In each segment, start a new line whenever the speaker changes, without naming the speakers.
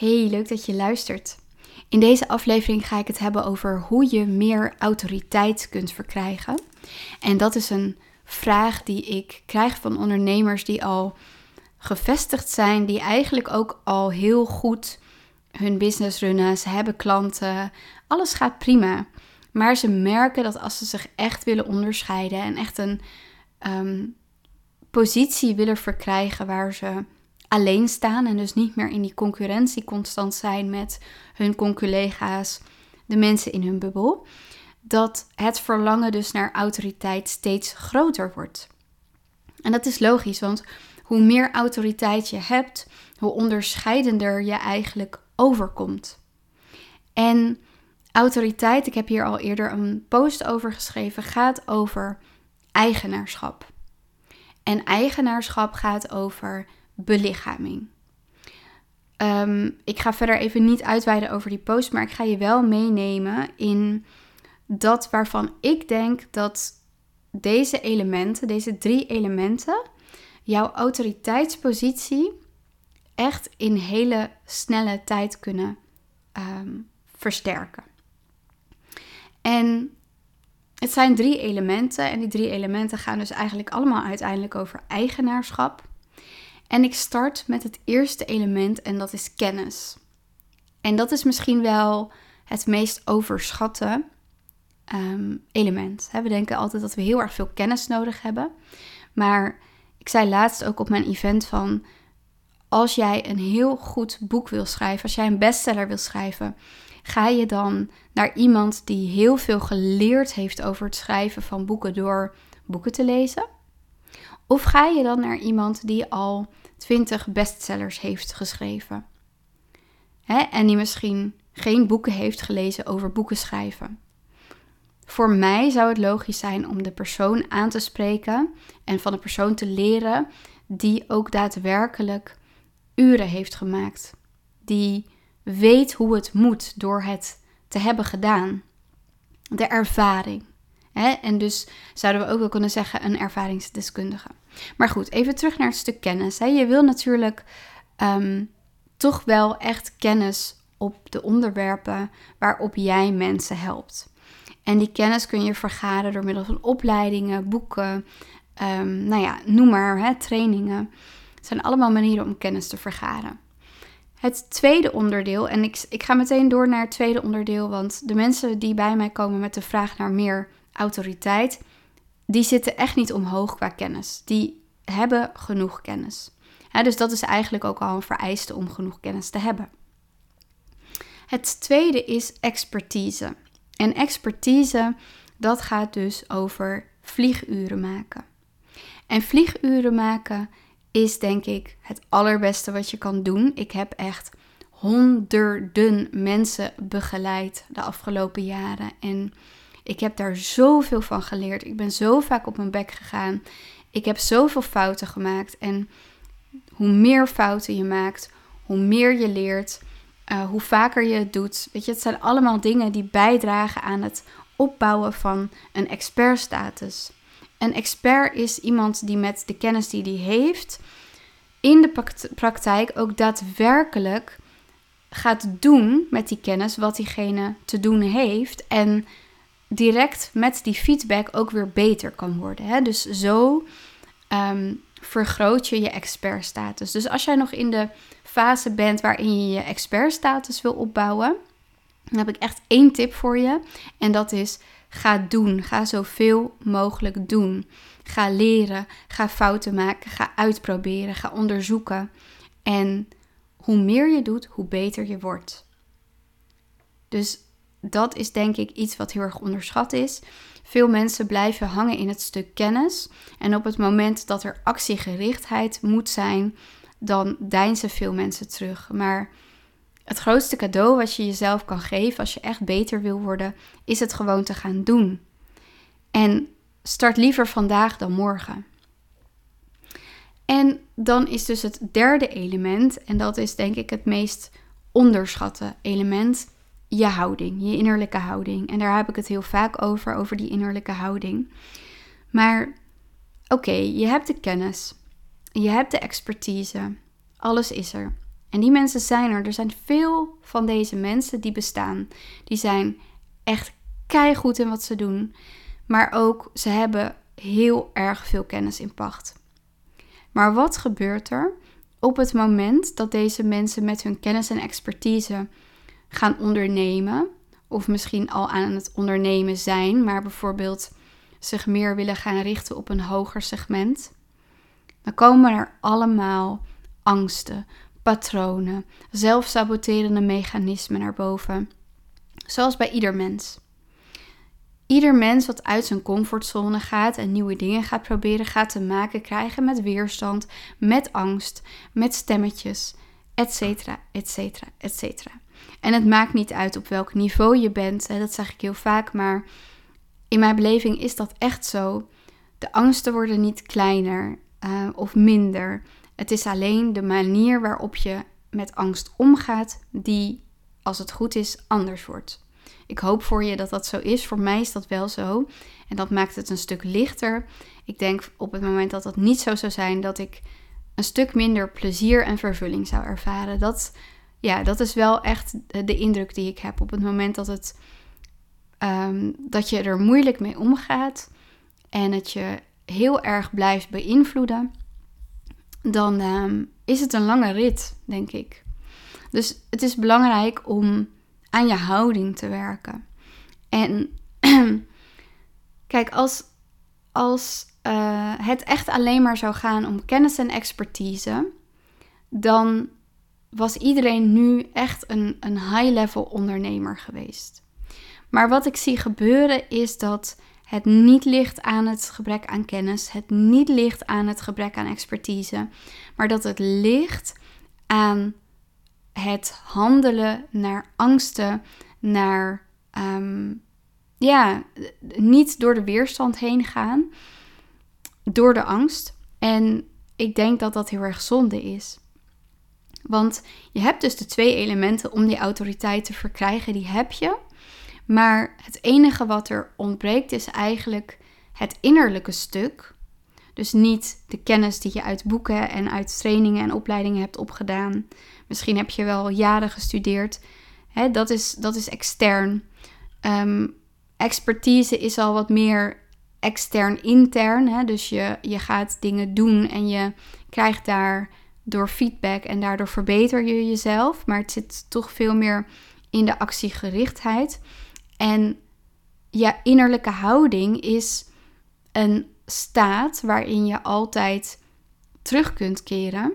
Hey, leuk dat je luistert. In deze aflevering ga ik het hebben over hoe je meer autoriteit kunt verkrijgen. En dat is een vraag die ik krijg van ondernemers die al gevestigd zijn, die eigenlijk ook al heel goed hun business runnen. Ze hebben klanten, alles gaat prima. Maar ze merken dat als ze zich echt willen onderscheiden en echt een ehm, positie willen verkrijgen waar ze alleen staan en dus niet meer in die concurrentie constant zijn met hun conculega's, de mensen in hun bubbel, dat het verlangen dus naar autoriteit steeds groter wordt. En dat is logisch, want hoe meer autoriteit je hebt, hoe onderscheidender je eigenlijk overkomt. En autoriteit, ik heb hier al eerder een post over geschreven, gaat over eigenaarschap. En eigenaarschap gaat over belichaming. Um, ik ga verder even niet uitweiden over die post, maar ik ga je wel meenemen in dat waarvan ik denk dat deze elementen, deze drie elementen, jouw autoriteitspositie echt in hele snelle tijd kunnen um, versterken. En het zijn drie elementen en die drie elementen gaan dus eigenlijk allemaal uiteindelijk over eigenaarschap. En ik start met het eerste element en dat is kennis. En dat is misschien wel het meest overschatte ehm, element. We denken altijd dat we heel erg veel kennis nodig hebben. Maar ik zei laatst ook op mijn event van als jij een heel goed boek wil schrijven, als jij een bestseller wil schrijven, ga je dan naar iemand die heel veel geleerd heeft over het schrijven van boeken door boeken te lezen? Of ga je dan naar iemand die al 20 bestsellers heeft geschreven. Hè? En die misschien geen boeken heeft gelezen over boeken schrijven. Voor mij zou het logisch zijn om de persoon aan te spreken en van de persoon te leren die ook daadwerkelijk uren heeft gemaakt. Die weet hoe het moet door het te hebben gedaan. De ervaring. Hè? En dus zouden we ook wel kunnen zeggen een ervaringsdeskundige. Maar goed, even terug naar het stuk kennis. Je wil natuurlijk ehm, toch wel echt kennis op de onderwerpen waarop jij mensen helpt. En die kennis kun je vergaren door middel van opleidingen, boeken, um, nou ja, noem maar, hè, trainingen. Het zijn allemaal manieren om kennis te vergaren. Het tweede onderdeel, en ik, ik ga meteen door naar het tweede onderdeel, want de mensen die bij mij komen met de vraag naar meer autoriteit, die zitten echt niet omhoog qua kennis. Die hebben genoeg kennis. dus dat is eigenlijk ook al een vereiste om genoeg kennis te hebben. Het tweede is expertise. En expertise, dat gaat dus over vlieguren maken. En vlieguren maken is denk ik het allerbeste wat je kan doen. Ik heb echt honderden mensen begeleid de afgelopen jaren. En ik heb daar zoveel van geleerd. Ik ben zo vaak op mijn bek gegaan. Ik heb zoveel fouten gemaakt. En hoe meer fouten je maakt, hoe meer je leert, uh, hoe vaker je het doet. Weet je, het zijn allemaal dingen die bijdragen aan het opbouwen van een expertstatus. Een expert is iemand die met de kennis die hij heeft in de praktijk ook daadwerkelijk gaat doen met die kennis wat diegene te doen heeft. En direct met die feedback ook weer beter kan worden. Hè? Dus zo ehm, vergroot je je expertstatus. Dus als jij nog in de fase bent waarin je je expertstatus wil opbouwen, dan heb ik echt één tip voor je. En dat is: ga doen. Ga zoveel mogelijk doen. Ga leren. Ga fouten maken. Ga uitproberen. Ga onderzoeken. En hoe meer je doet, hoe beter je wordt. Dus dat is denk ik iets wat heel erg onderschat is. Veel mensen blijven hangen in het stuk kennis. En op het moment dat er actiegerichtheid moet zijn, dan deinzen veel mensen terug. Maar het grootste cadeau wat je jezelf kan geven als je echt beter wil worden, is het gewoon te gaan doen. En start liever vandaag dan morgen. En dan is dus het derde element, en dat is denk ik het meest onderschatte element, je houding, je innerlijke houding. En daar heb ik het heel vaak over, over die innerlijke houding. Maar oké, je hebt de kennis, je hebt de expertise, alles is er. En die mensen zijn er. Er zijn veel van deze mensen die bestaan. Die zijn echt goed in wat ze doen. Maar ook ze hebben heel erg veel kennis in pacht. Maar wat gebeurt er op het moment dat deze mensen met hun kennis en expertise gaan ondernemen? Of misschien al aan het ondernemen zijn, maar bijvoorbeeld zich meer willen gaan richten op een hoger segment. Dan komen er allemaal angsten, patronen, zelfsaboterende mechanismen naar boven. Zoals bij ieder mens. Ieder mens wat uit zijn comfortzone gaat en nieuwe dingen gaat proberen, gaat te maken krijgen met weerstand, met angst, met stemmetjes, etcetera, etcetera, etcetera. En het maakt niet uit op welk niveau je bent, hè, dat zeg ik heel vaak, maar in mijn beleving is dat echt zo. De angsten worden niet kleiner uh, of minder. Het is alleen de manier waarop je met angst omgaat, die, als het goed is, anders wordt. Ik hoop voor je dat dat zo is. Voor mij is dat wel zo. En dat maakt het een stuk lichter. Ik denk op het moment dat dat niet zo zou zijn, dat ik een stuk minder plezier en vervulling zou ervaren. Dat, ja, dat is wel echt de indruk die ik heb op het moment dat, het, um, dat je er moeilijk mee omgaat en het je heel erg blijft beïnvloeden, dan um, is het een lange rit, denk ik. Dus het is belangrijk om aan je houding te werken. En kijk, als, als uh, het echt alleen maar zou gaan om kennis en expertise, dan was iedereen nu echt een, een high-level ondernemer geweest. Maar wat ik zie gebeuren is dat het niet ligt aan het gebrek aan kennis, het niet ligt aan het gebrek aan expertise, maar dat het ligt aan het handelen naar angsten, naar ehm, ja, niet door de weerstand heen gaan, door de angst. En ik denk dat dat heel erg zonde is. Want je hebt dus de twee elementen om die autoriteit te verkrijgen, die heb je. Maar het enige wat er ontbreekt is eigenlijk het innerlijke stuk. Dus niet de kennis die je uit boeken en uit trainingen en opleidingen hebt opgedaan. Misschien heb je wel jaren gestudeerd. Dat, is, dat is extern. Ehm, expertise is al wat meer extern-intern. Dus je, je gaat dingen doen en je krijgt daar door feedback en daardoor verbeter je jezelf. Maar het zit toch veel meer in de actiegerichtheid. En je innerlijke houding is een staat waarin je altijd terug kunt keren.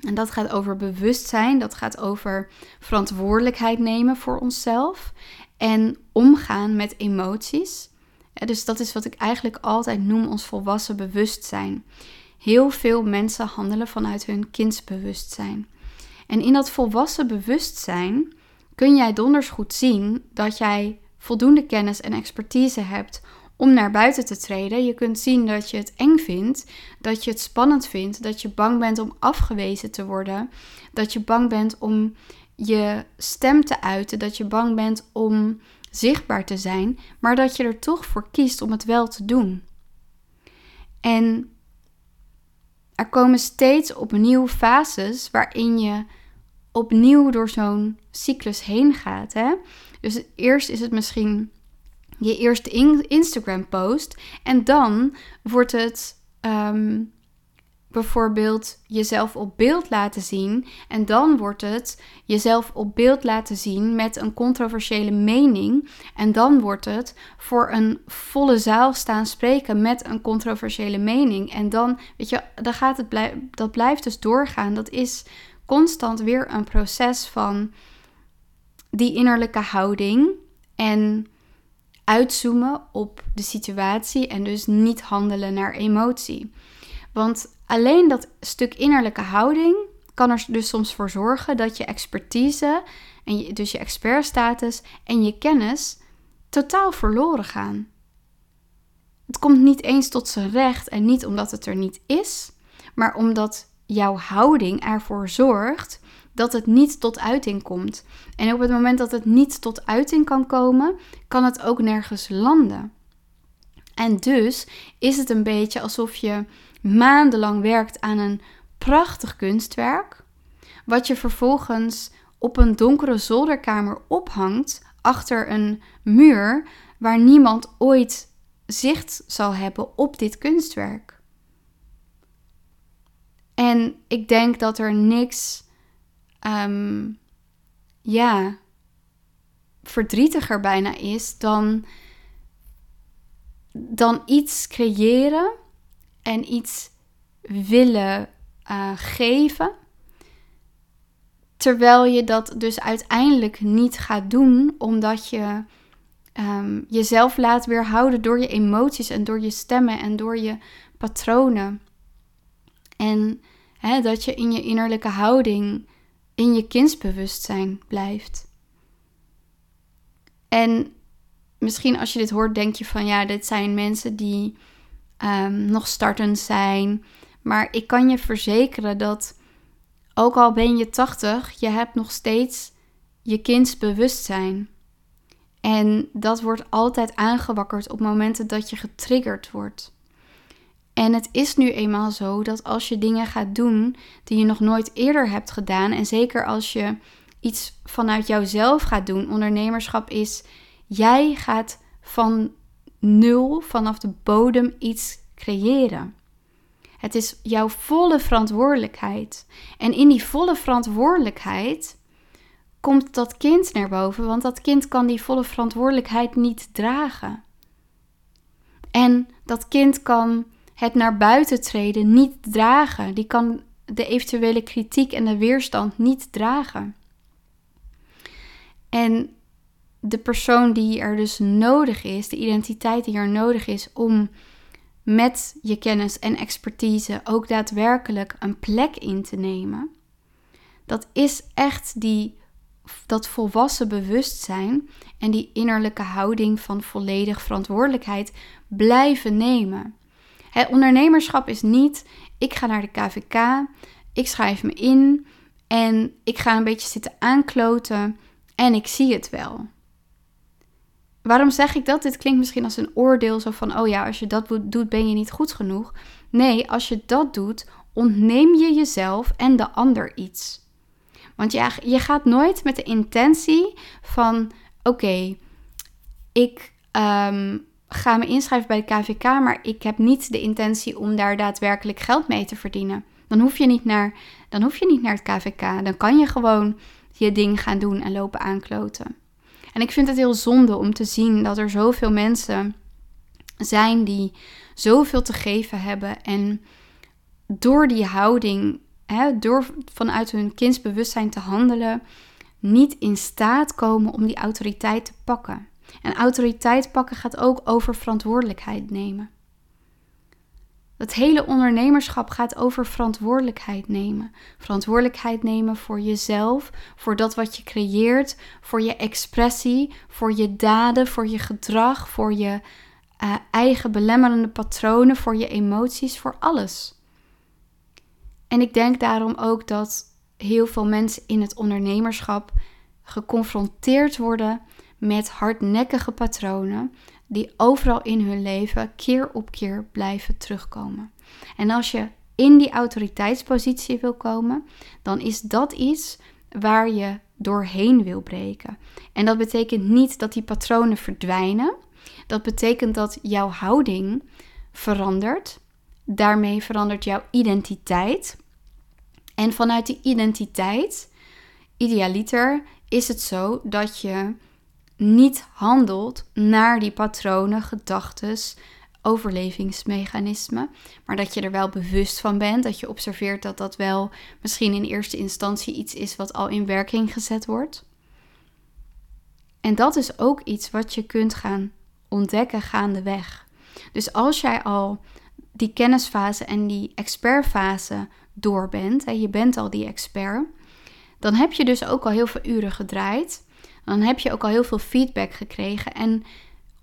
En dat gaat over bewustzijn, dat gaat over verantwoordelijkheid nemen voor onszelf en omgaan met emoties. Dus dat is wat ik eigenlijk altijd noem ons volwassen bewustzijn. Heel veel mensen handelen vanuit hun kindsbewustzijn. En in dat volwassen bewustzijn kun jij donders goed zien dat jij voldoende kennis en expertise hebt om naar buiten te treden. Je kunt zien dat je het eng vindt, dat je het spannend vindt, dat je bang bent om afgewezen te worden, dat je bang bent om je stem te uiten, dat je bang bent om zichtbaar te zijn, maar dat je er toch voor kiest om het wel te doen. En er komen steeds opnieuw fases waarin je opnieuw door zo'n cyclus heen gaat. Hè? Dus eerst is het misschien je eerste Instagram post en dan wordt het ehm, bijvoorbeeld jezelf op beeld laten zien en dan wordt het jezelf op beeld laten zien met een controversiële mening en dan wordt het voor een volle zaal staan spreken met een controversiële mening en dan weet je dan gaat het dat blijft dus doorgaan dat is constant weer een proces van die innerlijke houding en uitzoomen op de situatie en dus niet handelen naar emotie. Want alleen dat stuk innerlijke houding kan er dus soms voor zorgen dat je expertise en dus je expertstatus en je kennis totaal verloren gaan. Het komt niet eens tot zijn recht en niet omdat het er niet is, maar omdat jouw houding ervoor zorgt dat het niet tot uiting komt. En op het moment dat het niet tot uiting kan komen, kan het ook nergens landen. En dus is het een beetje alsof je maandenlang werkt aan een prachtig kunstwerk, wat je vervolgens op een donkere zolderkamer ophangt achter een muur waar niemand ooit zicht zal hebben op dit kunstwerk. En ik denk dat er niks, ehm, ja, verdrietiger bijna is dan, dan iets creëren en iets willen uh, geven. Terwijl je dat dus uiteindelijk niet gaat doen, omdat je um, jezelf laat weerhouden door je emoties en door je stemmen en door je patronen. En hè, dat je in je innerlijke houding, in je kindsbewustzijn blijft. En misschien als je dit hoort, denk je van ja, dit zijn mensen die um, nog startend zijn. Maar ik kan je verzekeren dat ook al ben je 80, je hebt nog steeds je kindsbewustzijn. En dat wordt altijd aangewakkerd op momenten dat je getriggerd wordt. En het is nu eenmaal zo dat als je dingen gaat doen die je nog nooit eerder hebt gedaan, en zeker als je iets vanuit jouzelf gaat doen, ondernemerschap is, jij gaat van nul, vanaf de bodem iets creëren. Het is jouw volle verantwoordelijkheid. En in die volle verantwoordelijkheid komt dat kind naar boven, want dat kind kan die volle verantwoordelijkheid niet dragen. En dat kind kan het naar buiten treden niet dragen. Die kan de eventuele kritiek en de weerstand niet dragen. En de persoon die er dus nodig is, de identiteit die er nodig is om met je kennis en expertise ook daadwerkelijk een plek in te nemen, dat is echt die, dat volwassen bewustzijn en die innerlijke houding van volledig verantwoordelijkheid blijven nemen. Het ondernemerschap is niet, ik ga naar de KVK, ik schrijf me in en ik ga een beetje zitten aankloten en ik zie het wel. Waarom zeg ik dat? Dit klinkt misschien als een oordeel, zo van, oh ja, als je dat doet, ben je niet goed genoeg. Nee, als je dat doet, ontneem je jezelf en de ander iets. Want ja, je gaat nooit met de intentie van, oké, ik ehm, ga me inschrijven bij de KVK, maar ik heb niet de intentie om daar daadwerkelijk geld mee te verdienen. Dan hoef je niet naar, dan hoef je niet naar het KVK. Dan kan je gewoon je ding gaan doen en lopen aankloten. En ik vind het heel zonde om te zien dat er zoveel mensen zijn die zoveel te geven hebben en door die houding, hè, door vanuit hun kindsbewustzijn te handelen, niet in staat komen om die autoriteit te pakken. En autoriteit pakken gaat ook over verantwoordelijkheid nemen. Het hele ondernemerschap gaat over verantwoordelijkheid nemen. Verantwoordelijkheid nemen voor jezelf, voor dat wat je creëert, voor je expressie, voor je daden, voor je gedrag, voor je uh, eigen belemmerende patronen, voor je emoties, voor alles. En ik denk daarom ook dat heel veel mensen in het ondernemerschap geconfronteerd worden met hardnekkige patronen die overal in hun leven keer op keer blijven terugkomen. En als je in die autoriteitspositie wil komen, dan is dat iets waar je doorheen wil breken. En dat betekent niet dat die patronen verdwijnen. Dat betekent dat jouw houding verandert. Daarmee verandert jouw identiteit. En vanuit die identiteit, idealiter, is het zo dat je niet handelt naar die patronen, gedachten, overlevingsmechanismen, maar dat je er wel bewust van bent, dat je observeert dat dat wel misschien in eerste instantie iets is wat al in werking gezet wordt. En dat is ook iets wat je kunt gaan ontdekken gaandeweg. Dus als jij al die kennisfase en die expertfase door bent, en je bent al die expert, dan heb je dus ook al heel veel uren gedraaid dan heb je ook al heel veel feedback gekregen. En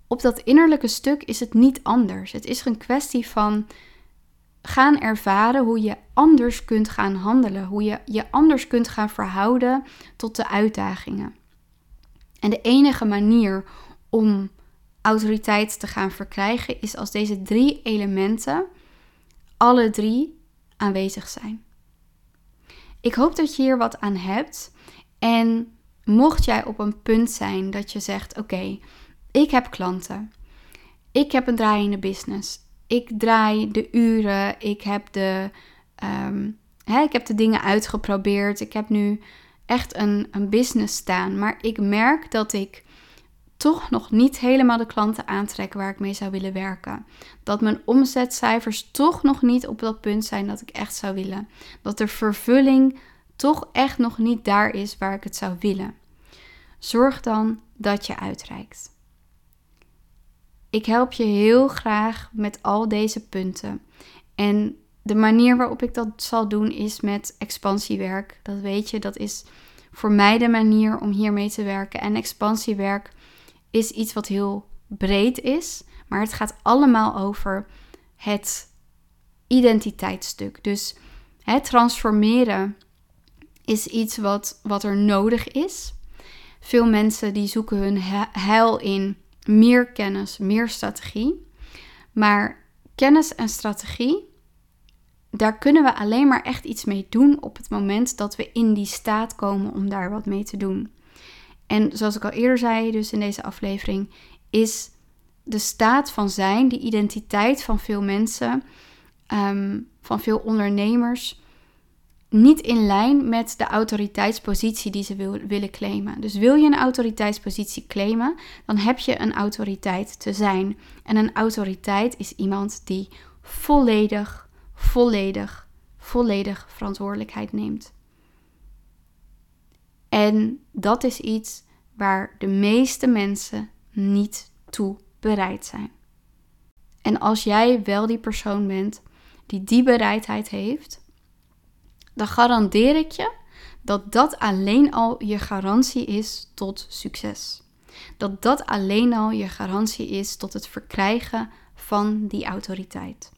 op dat innerlijke stuk is het niet anders. Het is een kwestie van gaan ervaren hoe je anders kunt gaan handelen, hoe je je anders kunt gaan verhouden tot de uitdagingen. En de enige manier om autoriteit te gaan verkrijgen is als deze drie elementen alle drie aanwezig zijn. Ik hoop dat je hier wat aan hebt. En mocht jij op een punt zijn dat je zegt: Oké, ik heb klanten. Ik heb een draaiende business. Ik draai de uren. Ik heb de, um, hè, ik heb de dingen uitgeprobeerd. Ik heb nu echt een, een business staan. Maar ik merk dat ik toch nog niet helemaal de klanten aantrek waar ik mee zou willen werken. Dat mijn omzetcijfers toch nog niet op dat punt zijn dat ik echt zou willen. Dat de vervulling toch echt nog niet daar is waar ik het zou willen. Zorg dan dat je uitreikt. Ik help je heel graag met al deze punten. En de manier waarop ik dat zal doen is met expansiewerk. Dat weet je, dat is voor mij de manier om hiermee te werken. En expansiewerk is iets wat heel breed is, maar het gaat allemaal over het identiteitsstuk. Dus het transformeren is iets wat, wat er nodig is. Veel mensen die zoeken hun heil in meer kennis, meer strategie. Maar kennis en strategie, daar kunnen we alleen maar echt iets mee doen op het moment dat we in die staat komen om daar wat mee te doen. En zoals ik al eerder zei, dus in deze aflevering, is de staat van zijn, de identiteit van veel mensen, ehm, van veel ondernemers, niet in lijn met de autoriteitspositie die ze wil, willen claimen. Dus wil je een autoriteitspositie claimen, dan heb je een autoriteit te zijn. En een autoriteit is iemand die volledig, volledig, volledig verantwoordelijkheid neemt. En dat is iets waar de meeste mensen niet toe bereid zijn. En als jij wel die persoon bent die die bereidheid heeft, dan garandeer ik je dat dat alleen al je garantie is tot succes. Dat dat alleen al je garantie is tot het verkrijgen van die autoriteit.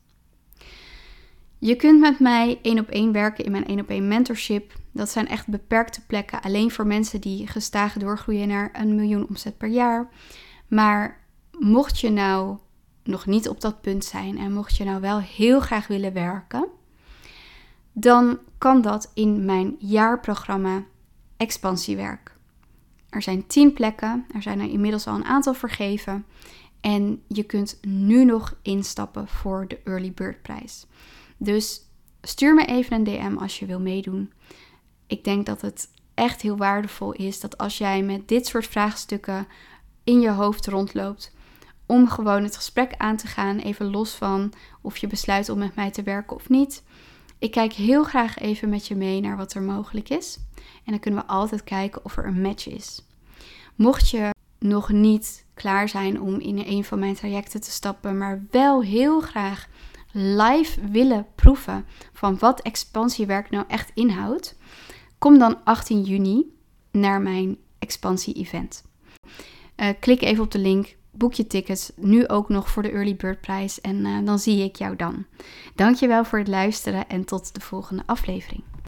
Je kunt met mij één op één werken in mijn één op één mentorship. Dat zijn echt beperkte plekken, alleen voor mensen die gestaag doorgroeien naar een miljoen omzet per jaar. Maar mocht je nou nog niet op dat punt zijn en mocht je nou wel heel graag willen werken, dan kan dat in mijn jaarprogramma Expansiewerk. Er zijn 10 plekken, er zijn er inmiddels al een aantal vergeven en je kunt nu nog instappen voor de Early Bird prijs. Dus stuur me even een DM als je wil meedoen. Ik denk dat het echt heel waardevol is dat als jij met dit soort vraagstukken in je hoofd rondloopt, om gewoon het gesprek aan te gaan, even los van of je besluit om met mij te werken of niet. Ik kijk heel graag even met je mee naar wat er mogelijk is. En dan kunnen we altijd kijken of er een match is. Mocht je nog niet klaar zijn om in een van mijn trajecten te stappen, maar wel heel graag live willen proeven van wat expansiewerk nou echt inhoudt, kom dan 18 juni naar mijn expansie-event. Uh, klik even op de link, boek je tickets, nu ook nog voor de Early Bird prijs en uh, dan zie ik jou dan. Dankjewel voor het luisteren en tot de volgende aflevering.